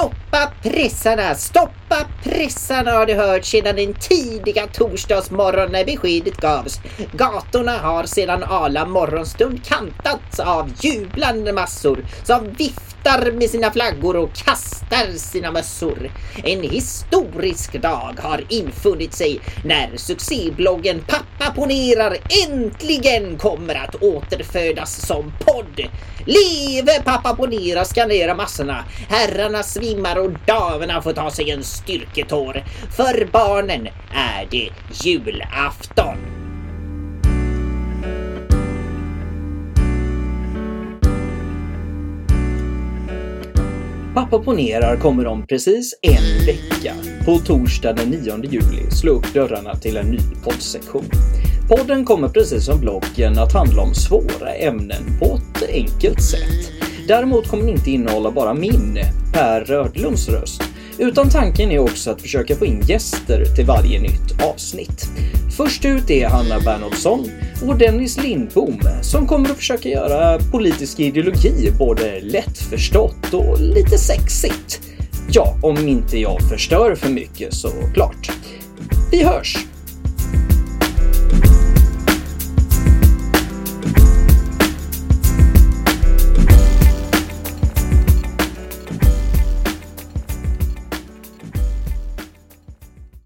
Stoppa prissarna! Stoppa pressarna har du hört sedan den tidiga torsdagsmorgon när beskedet gavs. Gatorna har sedan alla morgonstund kantats av jublande massor som viftar med sina flaggor och kastar sina mössor. En historisk dag har infunnit sig när succébloggen Pappa Ponerar äntligen kommer att återfödas som podd. Leve Pappa Ponera skanderar massorna. Herrarna svimmar och damerna får ta sig en styrketår. För barnen är det julafton. Pappa ponerar kommer om precis en vecka. På torsdag den 9 juli slå upp dörrarna till en ny poddsektion. Podden kommer precis som bloggen att handla om svåra ämnen på ett enkelt sätt. Däremot kommer den inte innehålla bara min, Per Rödlunds röst, utan tanken är också att försöka få in gäster till varje nytt avsnitt. Först ut är Hanna Bernhardsson och Dennis Lindbom som kommer att försöka göra politisk ideologi både lättförstått och lite sexigt. Ja, om inte jag förstör för mycket såklart. Vi hörs!